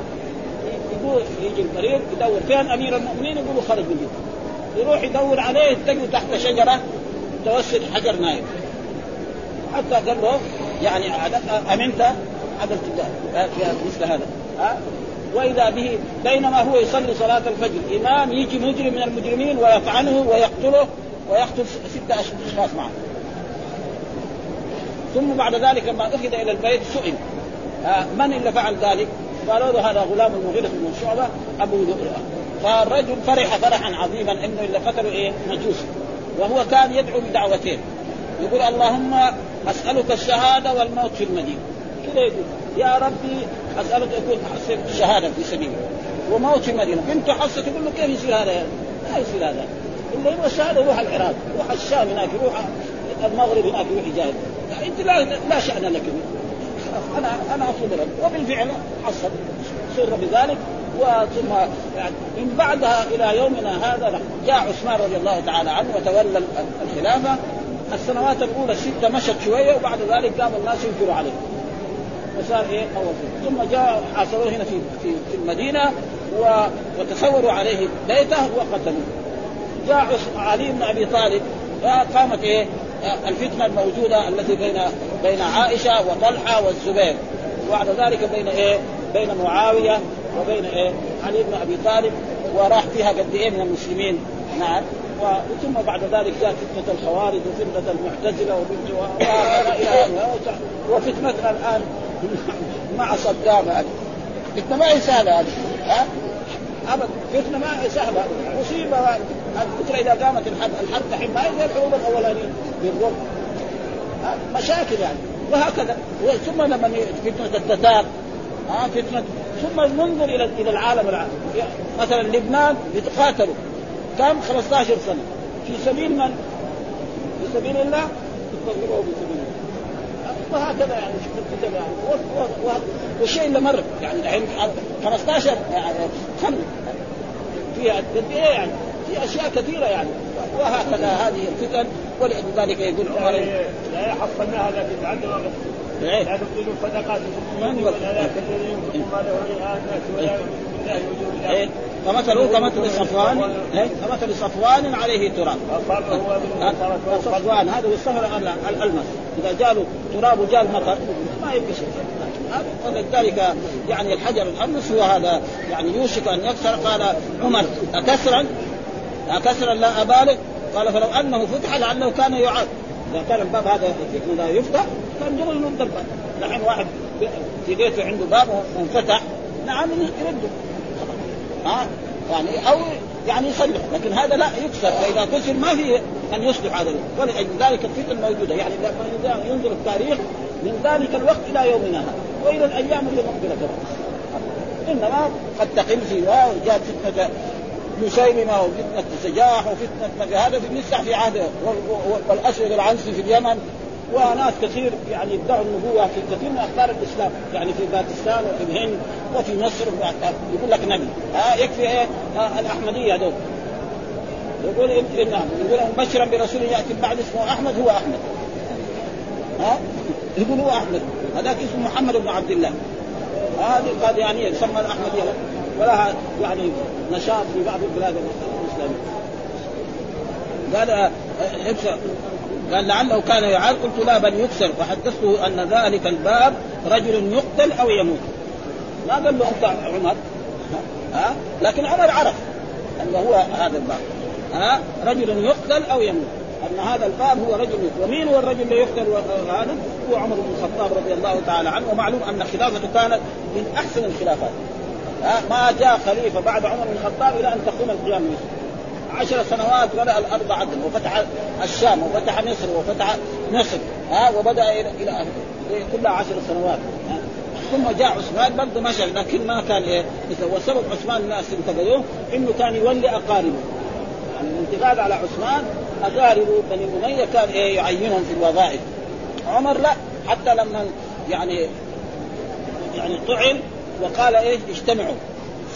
يجي البريد يدور فين أمير المؤمنين؟ يقولوا خرج من جدا يروح يدور عليه تجد تحت شجرة متوسط حجر نايم. حتى قال له يعني أمنت؟ عدلت في مثل هذا. ها؟ وإذا به بينما هو يصلي صلاة الفجر إمام يجي مجرم من المجرمين ويطعنه ويقتله ويقتل ستة أشخاص معه. ثم بعد ذلك لما أخذ إلى البيت سئل. من اللي فعل ذلك؟ قالوا له هذا غلام المغيرة بن شعبة أبو فالرجل فرح فرحا عظيما إنه اللي قتلوا إيه؟ مجوس. وهو كان يدعو بدعوتين. يقول اللهم أسألك الشهادة والموت في المدينة. كذا يقول؟ يا ربي أسألك اكون حصلت الشهادة في سبيلك وموت في المدينة. بنت حصه تقول له كيف يصير هذا؟ ما يصير هذا. الا يبغى الشهاده يروح العراق. يروح الشام هناك. يروح المغرب هناك. يروح يجاهد أنت لا لا شأن لك. أنا أنا اطلب لك وبالفعل حصل. سر بذلك وثم يعني من بعدها إلى يومنا هذا جاء عثمان رضي الله تعالى عنه وتولى الخلافة. السنوات الأولى السته مشت شوية وبعد ذلك قام الناس ينكروا عليه. وصار إيه؟ ثم جاء حاصروه هنا في في, في المدينة و... وتصوروا عليه بيته وقتلوه. جاء علي بن أبي طالب قامت إيه؟ الفتنة الموجودة التي بين بين عائشة وطلحة والزبير. وبعد ذلك بين إيه؟ بين معاوية وبين إيه؟ علي بن أبي طالب وراح فيها قد إيه من المسلمين. نعم. ثم بعد ذلك جاءت فتنة الخوارج وفتنة المعتزلة وفتنتنا الآن مع صدام. هذه فتنة ما هي سهلة هذه ها؟ ابدا فتنة ما هي سهلة. مصيبة. الفتنة إذا قامت الحرب الحرب دحين ما هي زي الحروب الأولانية. بالروم مشاكل يعني. وهكذا. ثم لما فتنة التتار ها فتنة ثم ننظر إلى إلى العالم العالم مثلا لبنان يتقاتلوا. كم؟ 15 سنة. في سبيل من؟ في سبيل الله؟ يقتلوا في سبيل الله. وهكذا يعني شوف يعني. والشيء اللي مر يعني الحين 15 يعني فيها قد إيه يعني. في أشياء كثيرة يعني. وهكذا هذه الفتن ولذلك يقول عمر لا يحصلناها لكن تعلم لا تبطلوا صدقات من ولا ماله الناس ولا الآخر فمثله كمثل صفوان كمثل صفوان عليه تراب. صفوان هذا هو الصفر الالمس إذا جاله تراب وجاء المطر ما يبقى شيء. ولذلك يعني الحجر الأمس هو هذا. يعني يوشك أن يكسر قال عمر أكسرا؟ اكسرا لا أبالغ. قال فلو أنه فتح لعله كان يعاد. إذا كان الباب هذا لا يفتح كان دغري يرد الباب الحين واحد في بيته عنده باب وانفتح. نعم يرده. ها؟ يعني أو يعني يصلح. لكن هذا لا يكسر فإذا كسر ما في أن يصلح هذا. ولذلك الفتن موجودة. يعني لما ينظر التاريخ من ذلك الوقت إلى يومنا. هذا وإلى الأيام اللي مقبلة. إنما قد تقل في وجاءت فتنة مسيلمه وفتنة سجاح وفتنه هذا في النساء في عهده والأسود العنسي في اليمن وناس كثير يعني ادعوا النبوة في كثير من أخبار الإسلام يعني في باكستان وفي الهند وفي مصر يقول لك نبي. ها يكفي إيه؟ الأحمدية هذول يقول إن يقول مبشرا برسول يأتي بعد اسمه أحمد هو أحمد. ها؟ يقول هو أحمد. هذاك اسمه محمد بن عبد الله. هذه القاديانية تسمى الأحمدية. ولها يعني نشاط في بعض البلاد. الاسلاميه قال آه، قال لعله كان يعاد قلت لا بل يكسر. وحدثته أن ذلك الباب رجل يقتل أو يموت. ما قال له أنت عمر؟ ها؟ لكن عمر عرف ان هو هذا الباب. ها؟ رجل يقتل أو يموت. أن هذا الباب هو رجل يقتل. ومين هو الرجل اللي يقتل هذا؟ هو عمر بن الخطاب رضي الله تعالى عنه. ومعلوم أن خلافته كانت من أحسن الخلافات. ها؟ ما جاء خليفة بعد عمر بن الخطاب إلى أن تقوم القيام عشر سنوات بدأ الأرض عدل وفتح الشام وفتح مصر وفتح مصر ها وبدأ إلى إلى كلها عشر سنوات ثم جاء عثمان برضه مشى لكن ما كان إيه وسبب عثمان الناس انتقدوه إنه كان يولي أقاربه. يعني الانتقاد على عثمان اقارب بني أمية كان إيه يعينهم في الوظائف. عمر لا حتى لما يعني يعني طعن وقال إيش اجتمعوا.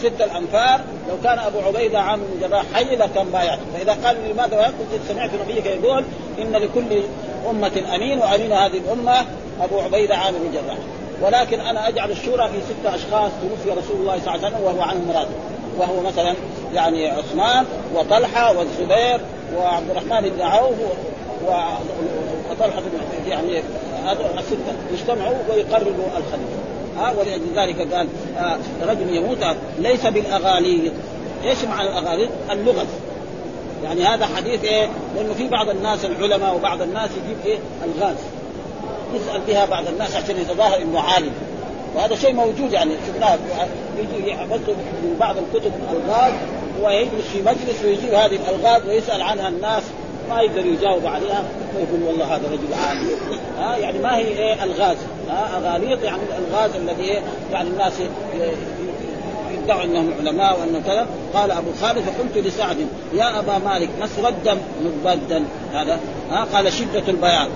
ست الأنفار. لو كان أبو عبيدة عامر بن جراح حي لكان بايعته فإذا قال لماذا قلت سمعت نبيك يقول إن لكل أمة أمين وأمين هذه الأمة أبو عبيدة عامر بن جراح. ولكن أنا أجعل الشورى في ستة أشخاص توفي رسول الله صلى الله عليه وسلم وهو عنهم راضي وهو مثلا يعني عثمان وطلحة والزبير وعبد الرحمن بن عوف وطلحة بن يعني هذول الستة يجتمعوا ويقرروا الخليفة. ها ولذلك قال آه رجل يموت ليس بالأغاليط إيش معنى الأغاليط؟ اللغز يعني هذا حديث إيه؟ لأنه في بعض الناس العلماء وبعض الناس يجيب إيه؟ الغاز يسأل بها بعض الناس عشان يتظاهر إنه عالم وهذا شيء موجود يعني شفناه يجي يحفظ من بعض الكتب الغاز ويجلس في مجلس ويجيب هذه الألغاز ويسأل عنها الناس ما يقدر يجاوب عليها ويقول والله هذا رجل عالم. ها يعني ما هي إيه الغاز. ها أغاليط يعني الغاز الذي إيه يعني الناس يدعوا إنهم علماء وإنه كذا. قال أبو خالد فقلت لسعد يا أبا مالك مسودا مبدا هذا ها قال شدة البياض.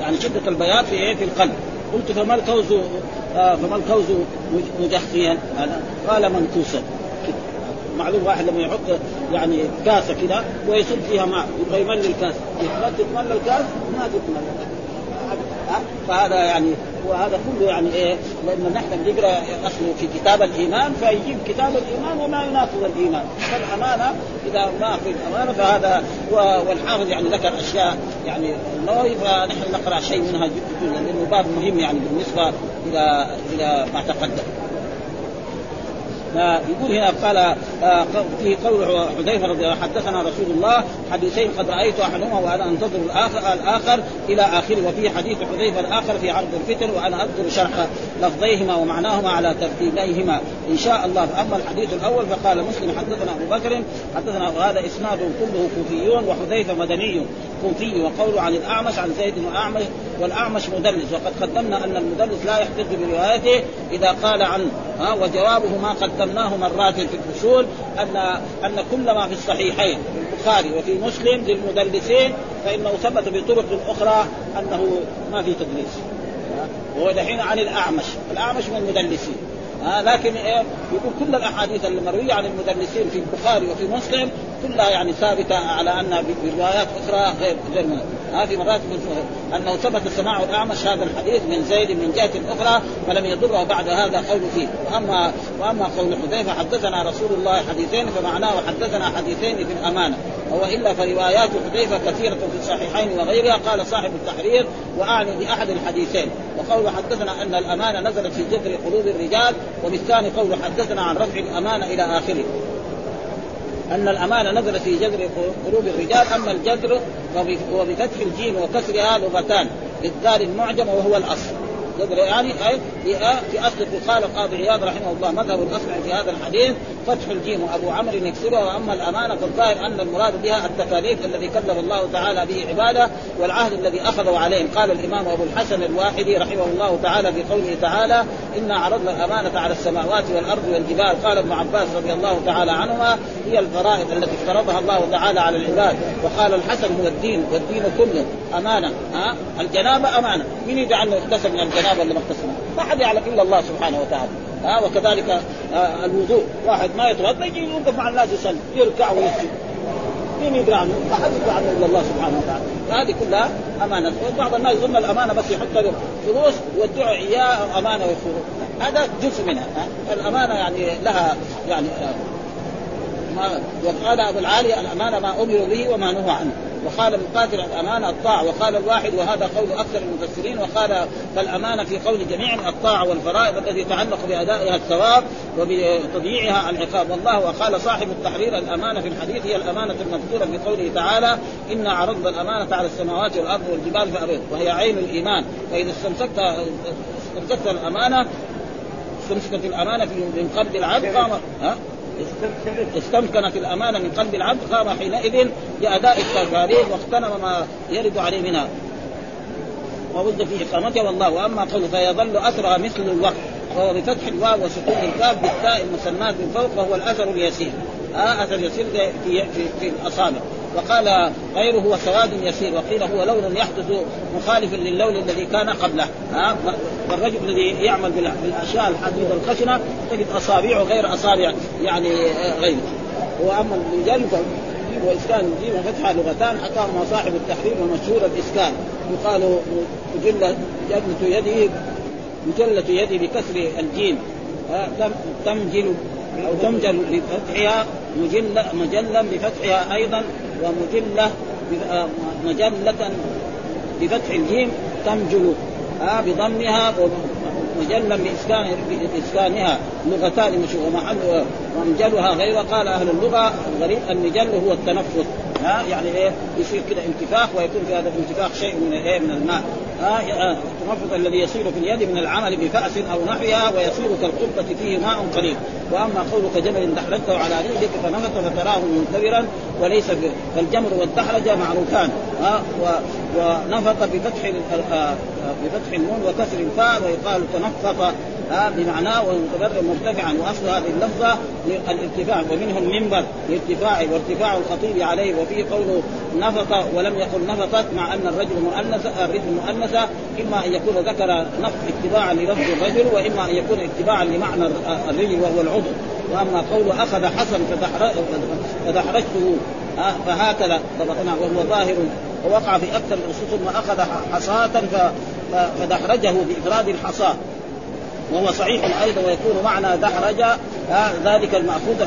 يعني شدة البياض في إيه في القلب. قلت فما الكوز آه فما الكوز مجخيا قال منكوسا. معلوم واحد لما يحط يعني كاسة كذا ويصب فيها ماء يبغى يملي الكاس. ما تتملى الكاس ما تتملى فهذا يعني وهذا كله يعني إيه؟ لأن نحن بنقرأ أصله في كتاب الإيمان فيجيب كتاب الإيمان وما يناقض الإيمان. فالأمانة إذا ما في الأمانة فهذا والحافظ يعني ذكر أشياء يعني نووي فنحن نقرأ شيء منها جدا لأنه باب مهم يعني بالنسبة إلى إلى ما تقدم. يقول هنا قال آه، في قول حذيفة رضي الله حدثنا رسول الله حديثين قد رأيت أحدهما وأنا أنتظر الآخر الآخر إلى آخره وفي حديث حذيفة الآخر في عرض الفتن وأنا أذكر شرح لفظيهما ومعناهما على ترتيبيهما. إن شاء الله فاما الحديث الأول فقال مسلم حدثنا أبو بكر حدثنا وهذا إسناد كله كوفيون وحذيفة مدني كوفي وقوله عن الأعمش عن زيد واعمش والأعمش مدلس. وقد قدمنا أن المدلس لا يحتج بروايته إذا قال عن ها وجوابه ما قدمناه مرات في الفصول أن أن كل ما في الصحيحين في البخاري وفي مسلم للمدلسين فإنه ثبت بطرق أخرى أنه ما في تدليس وهو دحين عن الأعمش الأعمش من المدلسين آه لكن إيه يقول كل الأحاديث المروية عن المدلسين في البخاري وفي مسلم كلها يعني ثابتة على ان بروايات أخرى غير غير هذه مرات أنه ثبت سماع الأعمش هذا الحديث من زيد من جهة أخرى فلم يضره بعد هذا قول فيه. واما وأما قول حذيفة حدثنا رسول الله حديثين فمعناه حدثنا حديثين في الأمانة. والا فروايات حذيفة كثيرة في الصحيحين وغيرها. قال صاحب التحرير وأعني بأحد الحديثين. وقول حدثنا أن الأمانة نزلت في جذر قلوب الرجال وبالثاني قول حدثنا عن رفع الأمانة إلى آخره. أن الأمانة نزلت في جذر قلوب الرجال أما الجذر فهو بفتح الجيم وكسرها لغتان للدار المعجم وهو الأصل. يعني في أصل قال القاضي عياض رحمه الله مذهب الأصل في هذا الحديث. فتح الجيم وابو عمرو يكسرها واما الامانه فالظاهر ان المراد بها التكاليف الذي كلف الله تعالى به عباده والعهد الذي اخذوا عليهم. قال الامام ابو الحسن الواحدي رحمه الله تعالى في قوله تعالى إنا عرضنا الأمانة على السماوات والأرض والجبال قال ابن عباس رضي الله تعالى عنهما هي الفرائض التي افترضها الله تعالى على العباد وقال الحسن هو الدين والدين كله أمانة ها؟ الجنابة أمانة. من يجعل يغتسل من الجنابة اللي ما ما حد يعلم إلا الله سبحانه وتعالى. ها وكذلك آه الوضوء. واحد ما يتوضا يجي يوقف مع الناس يصلي يركع ويسجد. مين يدري عنه؟ ما حد يدري عنه إلا الله سبحانه وتعالى. فهذه كلها أمانة. بعض الناس يظن الأمانة بس يحط له فلوس ويدعوا إياه أمانة ويخفروه هذا جزء منها. الأمانة يعني لها يعني ما وقال أبو العالي الأمانة ما امروا به وما نهوا عنه. وقال مقاتل الأمانة الطاعة. وقال الواحد وهذا قول أكثر المفسرين. وقال فالأمانة في قول جميع الطاعة والفرائض التي يتعلق بأدائها الثواب وبتضييعها العقاب. والله وقال صاحب التحرير الأمانة في الحديث هي الأمانة المذكورة في قوله تعالى انا عرضنا الأمانة على السماوات والأرض والجبال فابيض وهي عين الإيمان. فإذا استمسكت استمسكت الأمانة استمسكت الأمانة من قبل العبد ها؟ استمكنت الأمانة من قلب العبد قام حينئذ باداء التكاليف واغتنم ما يرد عليه منها. وود في اقامتها والله. وأما قول فيظل اثرها مثل الوقت وهو بفتح الواو وسكون الكاف بالتاء المسمات من فوق وهو الأثر اليسير. آه أثر يسير في, في, في الأصابع. وقال غيره هو سواد يسير. وقيل هو لون يحدث مخالفا للون الذي كان قبله. ها؟ والرجل الذي يعمل بالأشياء الحديده الخشنة تجد اصابعه غير أصابع يعني غيره. وأما الرجال واسكان الجيم وفتحها لغتان حكاهما صاحب التحرير ومشهور الإسكان. يقال مجلة جلة يده مجلة يده بكسر الجيم. تمجل أو تمجل بفتحها مجلة مجلا بفتحها أيضا ومجلة مجلة بفتح الجيم تمجل آه بضمها مجلا بإسكان بإسكانها. لغتان مشهور ومحل ومجلها غير قال أهل اللغة الغريب المجل هو التنفس. ها يعني إيه يصير كده انتفاخ ويكون في هذا الانتفاخ شيء من إيه من الماء. ها التنفس الذي يصير في اليد من العمل بفأس أو نحوها ويصير كالقبة فيه ماء قليل. وأما قولك جمل دحرجته على رجلك فنفث فتراه منتبرا وليس فالجمر والدحرجه معروفان. ها ونفث بفتح بفتح النون وكسر الفاء ويقال تنفط ها بمعناه ومتبرع مرتفعا. وأصل هذه اللفظة الارتفاع ومنه المنبر لارتفاعه وارتفاع الخطيب عليه وفيه قوله نفط ولم يقل نفطت مع أن الرجل مؤنث الرجل مؤنثه إما أن يكون ذكر نفط اتباعا للفظ الرجل وإما أن يكون اتباعا لمعنى الرجل وهو العضو. وأما قوله أخذ حسن فدحرجته فهكذا ضبطنا وهو ظاهر. ووقع في أكثر النصوص ثم أخذ حصاة فدحرجه بإفراد الحصاه وهو صحيح أيضا ويكون معنى دحرج ذلك المأخوذ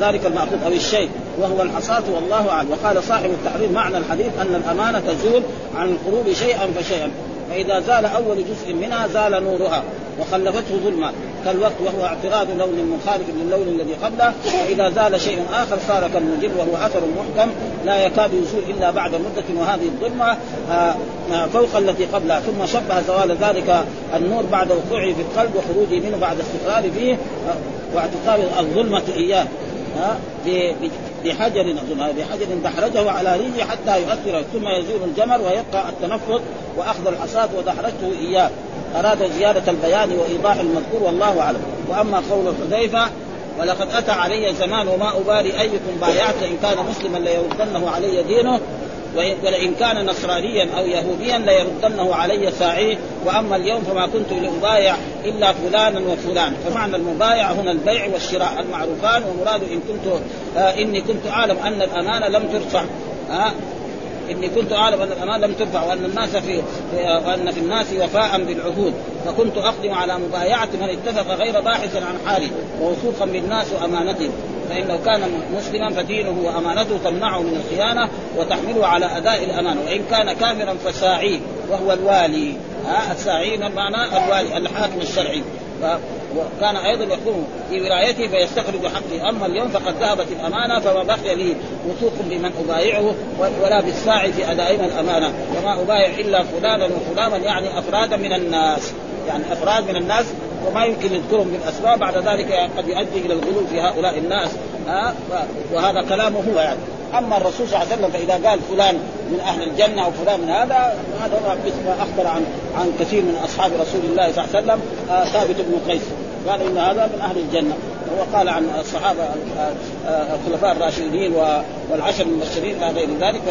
ذلك المأخوذ أو الشيء. وهو الحصاة والله أعلم. وقال صاحب التحرير معنى الحديث أن الأمانة تزول عن القلوب شيئا فشيئا. فإذا زال أول جزء منها زال نورها وخلفته ظلما. كالوقت وهو اعتراض لون مخالف للون الذي قبله وإذا زال شيء آخر صار كالمجر وهو أثر محكم لا يكاد يزول إلا بعد مدة وهذه الظلمة آه، آه، فوق التي قبلها. ثم شبه زوال ذلك النور بعد وقوعه في القلب وخروجه منه بعد استقرار فيه آه، واعتقاد الظلمة إياه بحجر بحجر دحرجه على ريجه حتى يؤثر ثم يزول الجمر ويبقى التنفض وأخذ الحصاة ودحرجته إياه. أراد زيادة البيان وإيضاح المذكور والله أعلم. وأما قول حذيفة ولقد أتى علي زمان وما أبالي أيكم بايعت إن كان مسلما ليردنه علي دينه ولئن كان نصرانيا أو يهوديا ليردنه علي ساعيه وأما اليوم فما كنت لابايع إلا فلانا وفلان. فمعنى المبايع هنا البيع والشراء المعروفان ومراد إن كنت آه إني كنت أعلم أن الأمانة لم ترفع. آه إني كنت أعلم أن الأمانة لم ترفع وأن الناس في وأن في الناس وفاء بالعهود. فكنت أقدم على مبايعه من اتفق غير باحثا عن حالي ووثوقا بالناس وأمانتهم. فانه كان مسلما فدينه وأمانته تمنعه من الخيانة وتحمله على أداء الامانه وإن كان كافرا فساعي وهو الوالي. ها الساعي معناه الوالي الحاكم الشرعي. وكان أيضا يقوم في ولايته فيستخرج حقه أما اليوم فقد ذهبت الأمانة فما بقي لي وثوق بمن أبايعه ولا بالساعي في أدائنا الأمانة. وما أبايع إلا فلانا وفلانا يعني افرادا من الناس. يعني أفراد من الناس وما يمكن يذكرهم بالاسماء بعد ذلك قد يؤدي إلى الغلو في هؤلاء الناس. وهذا كلامه هو يعني. أما الرسول صلى الله عليه وسلم فإذا قال فلان من أهل الجنة أو فلان من هذا هذا مثل أخبر عن عن كثير من أصحاب رسول الله صلى الله عليه وسلم آه ثابت بن قيس. قال إن هذا من أهل الجنة. وقال عن الصحابة الخلفاء الراشدين والعشر المبشرين إلى غير ذلك.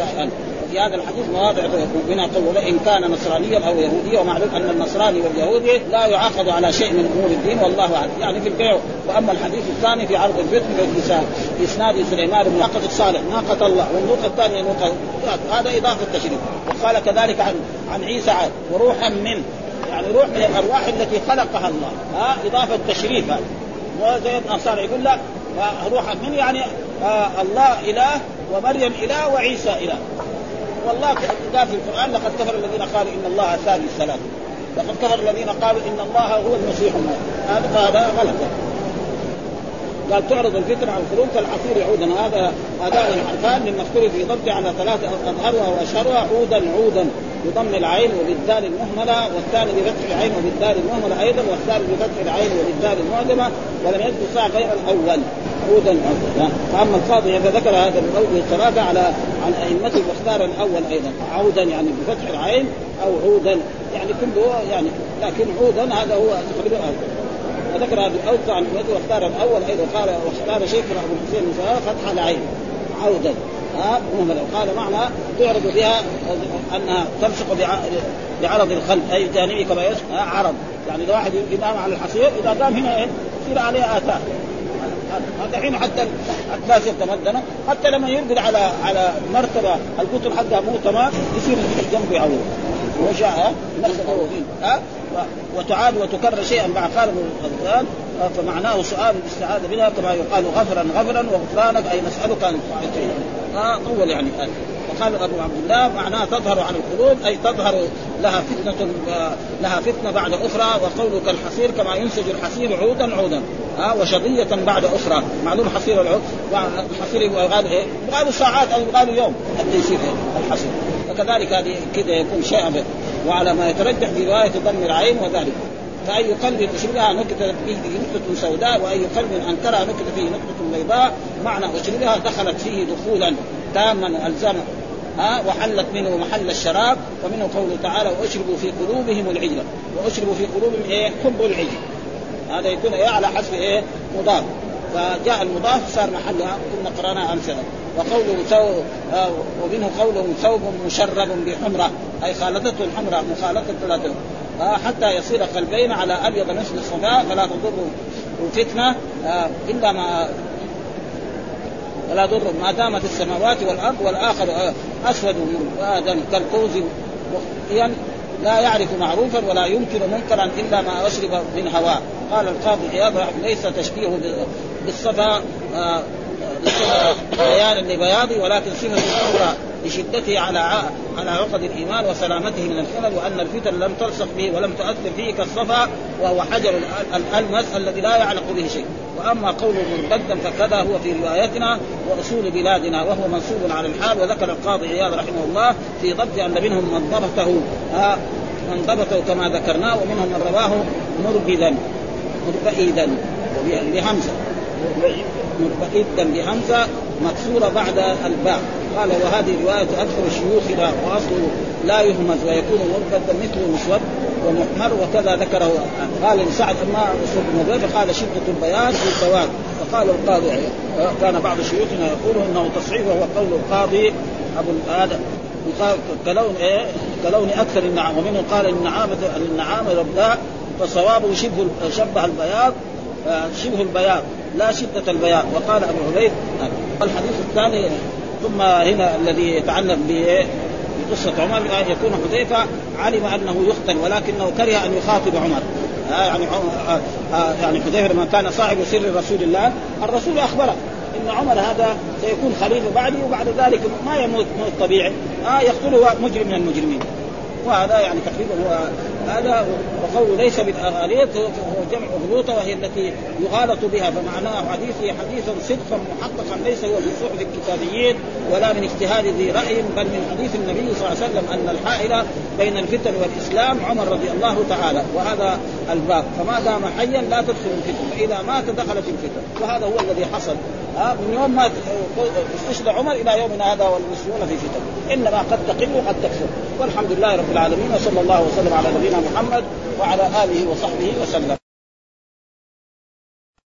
في هذا الحديث مواضع منها قول إن كان نصرانيا أو يهوديا. ومعلوم أن النصراني واليهودي لا يعاقد على شيء من أمور الدين والله أعلم. يعني في البيع. وأما الحديث الثاني في عرض الفتن اسناد سليمان بن ناقه صالح ناقة الله. والنوقه الثانية نوقه هذا إضافة تشريف. وقال كذلك عن عن عيسى وروحا من يعني روح من الأرواح التي خلقها الله. ها إضافة تشريف هذا وزي النصارى يقول لا روحا من يعني آه الله إله ومريم إله وعيسى إله. والله قال في القرآن لقد كفر الذين قالوا إن الله ثالث ثلاثة. لقد كفر الذين قالوا إن الله هو المسيح هذا هذا غلط. قال تعرض الفتنة عن الخروج كالعصير عودا هذا هذان الحرفان للمذكور في ضبط على ثلاثة أظهرها وأشهرها عودا عودا. بضم العين وبالدال المهملة والثاني بفتح العين وبالدال المهملة أيضا والثالث بفتح العين وبالدال المعجمة ولم يذكر ساعة غير الأول. عودا فأما القاضي فذكر هذا من قوله الثلاثة على عن أئمته واختار الأول أيضا. عودا يعني بفتح العين أو عودا. يعني كله يعني لكن عودا هذا هو تقريبا وذكر هذه الاوسع عن واختار الأول أيضا. قال واختار شيخنا أبو الحسين فتح العين. عودا. ها مهملا قال معنى تعرض بها أنها تلصق بعرض الخلق أي جانبي كما يسمى عرض. يعني إذا واحد ينام على الحصير إذا قام هنا إيه؟ يصير عليه آثار. هذا حين حتى الناس يتمدنوا حتى لما يرقد على على مرتبة القطر حقها مو تمام يصير جنبه يعوض وجاء ها وتعاد وتكرر شيئا بعد قال ابن فمعناه سؤال الاستعاذة منها كما يقال غفرا غفرا وغفرانك أي نسألك أن آه طول يعني آه. وقال أبو عبد الله معناه تظهر عن القلوب أي تظهر لها فتنة لها فتنة بعد أخرى وقولك الحصير كما ينسج الحصير عودا عودا ها آه وشظيه بعد أخرى معلوم حصير العود الحصير يبغى إيه؟ يبغى ساعات أو يبغى يوم حتى يصير؟ الحصير فكذلك هذه كذا يكون شيئا وعلى ما يترجح في رواية ضم العين وذلك. فأي قلب أشربها نكتة فيه نقطة سوداء وأي قلب أنكرها نكتة فيه نقطة بيضاء معنى أشربها دخلت فيه دخولا تاما ألزمه ها وحلت منه محل الشراب ومنه قوله تعالى وأشربوا في قلوبهم العجل. وأشربوا في قلوبهم إيه؟ حب العجل. هذا يكون إيه؟ على حسب إيه؟ مضاف. فجاء المضاف صار محلها. كنا قرانا امس وقوله ثوب آه ومنه قوله ثوب مشرب بحمرة أي خالطته الحمراء مخالطة ثلاثة آه حتى يصير قلبين على أبيض مثل الصفاء فلا تضر فتنه آه إلا ما ولا ضر ما دامت السماوات والأرض والآخر أسود آدم كالكوز مخفيا لا يعرف معروفا ولا ينكر منكرا إلا ما أشرب من هواه قال القاضي عياض ليس تشبيهه بالصفا بيانا لبياضه ولكن صفه أخرى لشدته على على عقد الإيمان وسلامته من الخلل وأن الفتن لم تلصق به ولم تؤثر فيه كالصفا وهو حجر الألمس الذي لا يعلق به شيء. وأما قوله مرتدا فكذا هو في روايتنا وأصول بلادنا وهو منصوب على الحال وذكر القاضي عياض رحمه الله في ضبط أن منهم من ضبطه من ضبطه كما ذكرناه ومنهم من رواه مربدا مربئدا بهمزه مربئدا بهمزه مكسورة بعد الباء. قال وهذه روايه أكثر شيوخنا وأصله لا يهمز ويكون مربدا مثل مسود ومحمر وكذا ذكره. قال لسعد أما اسود قال شدة البياض والسواد وقال القاضي كان بعض شيوخنا يقول إنه تصحيح وهو قول القاضي أبو هذا كلون إيه؟ كلون أكثر النعام. ومنه قال النعامه النعامه ربداء فصوابه شبه شبه البياض. شبه البياض. لا شدة البياض وقال أبو عبيد الحديث الثاني ثم هنا الذي يتعلق بقصة عمر يكون حذيفة علم أنه يختن ولكنه كره أن يخاطب عمر. آه يعني آه آه يعني حذيفة لما كان صاحب سر رسول الله الرسول أخبره إن عمر هذا سيكون خليفة بعدي وبعد ذلك ما يموت موت طبيعي. آه يقتله مجرم من المجرمين. وهذا يعني تقريبا هو هذا وقوله ليس بالاغاليط هو جمع غلوطه وهي التي يغالط بها فمعناه حديثه حديثا صدقا محققا ليس هو في صحف الكتابيين ولا من اجتهاد ذي رأي بل من حديث النبي صلى الله عليه وسلم أن الحائل بين الفتن والإسلام عمر رضي الله تعالى وهذا الباب. فما دام حيا لا تدخل الفتن فإذا مات دخلت الفتن. وهذا هو الذي حصل. من يوم ما استشهد عمر إلى يومنا هذا والمسلمون في فتن إنما قد تقل وقد تكثر. والحمد لله رب العالمين وصلى الله وسلم على نبينا محمد وعلى آله وصحبه وسلم.